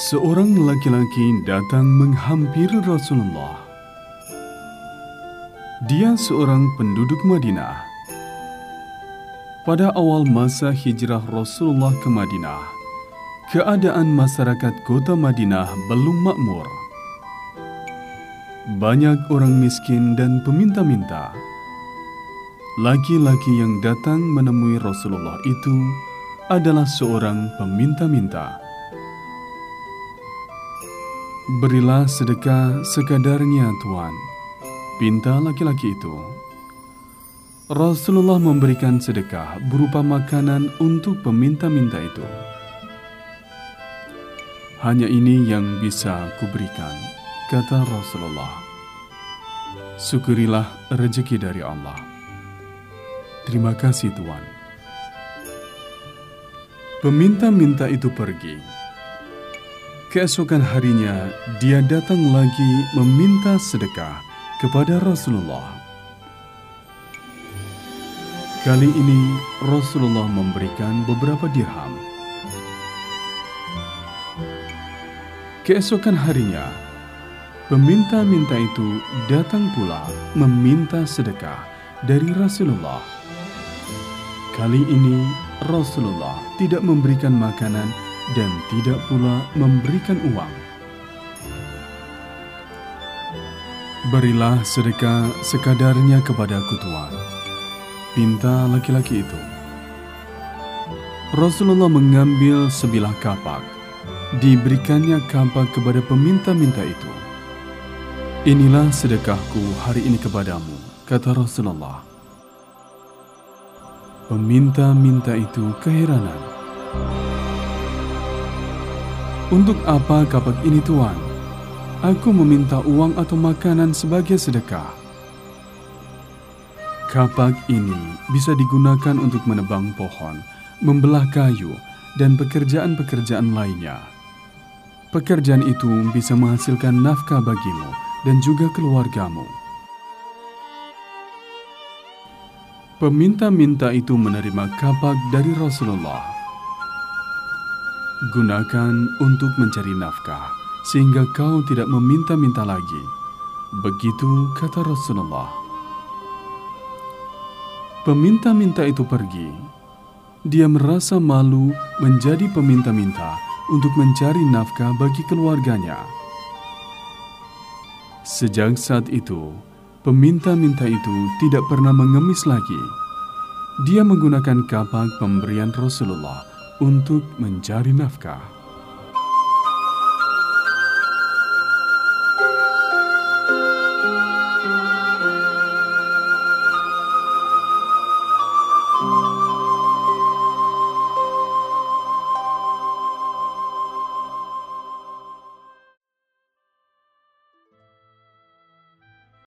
Seorang laki-laki datang menghampiri Rasulullah. Dia seorang penduduk Madinah. Pada awal masa hijrah Rasulullah ke Madinah, keadaan masyarakat kota Madinah belum makmur. Banyak orang miskin dan peminta-minta. Laki-laki yang datang menemui Rasulullah itu adalah seorang peminta-minta. Berilah sedekah sekadarnya Tuhan, pinta laki-laki itu. Rasulullah memberikan sedekah berupa makanan untuk peminta-minta itu. Hanya ini yang bisa kuberikan, kata Rasulullah. Syukurilah rezeki dari Allah. Terima kasih Tuhan. Peminta-minta itu pergi Keesokan harinya, dia datang lagi meminta sedekah kepada Rasulullah. Kali ini, Rasulullah memberikan beberapa dirham. Keesokan harinya, peminta-minta itu datang pula meminta sedekah dari Rasulullah. Kali ini, Rasulullah tidak memberikan makanan dan tidak pula memberikan uang. Berilah sedekah sekadarnya kepadaku Tuhan. Pinta laki-laki itu. Rasulullah mengambil sebilah kapak. Diberikannya kapak kepada peminta-minta itu. Inilah sedekahku hari ini kepadamu, kata Rasulullah. Peminta-minta itu keheranan. Untuk apa kapak ini tuan? Aku meminta uang atau makanan sebagai sedekah. Kapak ini bisa digunakan untuk menebang pohon, membelah kayu, dan pekerjaan-pekerjaan lainnya. Pekerjaan itu bisa menghasilkan nafkah bagimu dan juga keluargamu. Peminta-minta itu menerima kapak dari Rasulullah Gunakan untuk mencari nafkah, sehingga kau tidak meminta-minta lagi. Begitu kata Rasulullah. Peminta-minta itu pergi. Dia merasa malu menjadi peminta-minta untuk mencari nafkah bagi keluarganya. Sejak saat itu, peminta-minta itu tidak pernah mengemis lagi. Dia menggunakan kapak pemberian Rasulullah untuk mencari nafkah.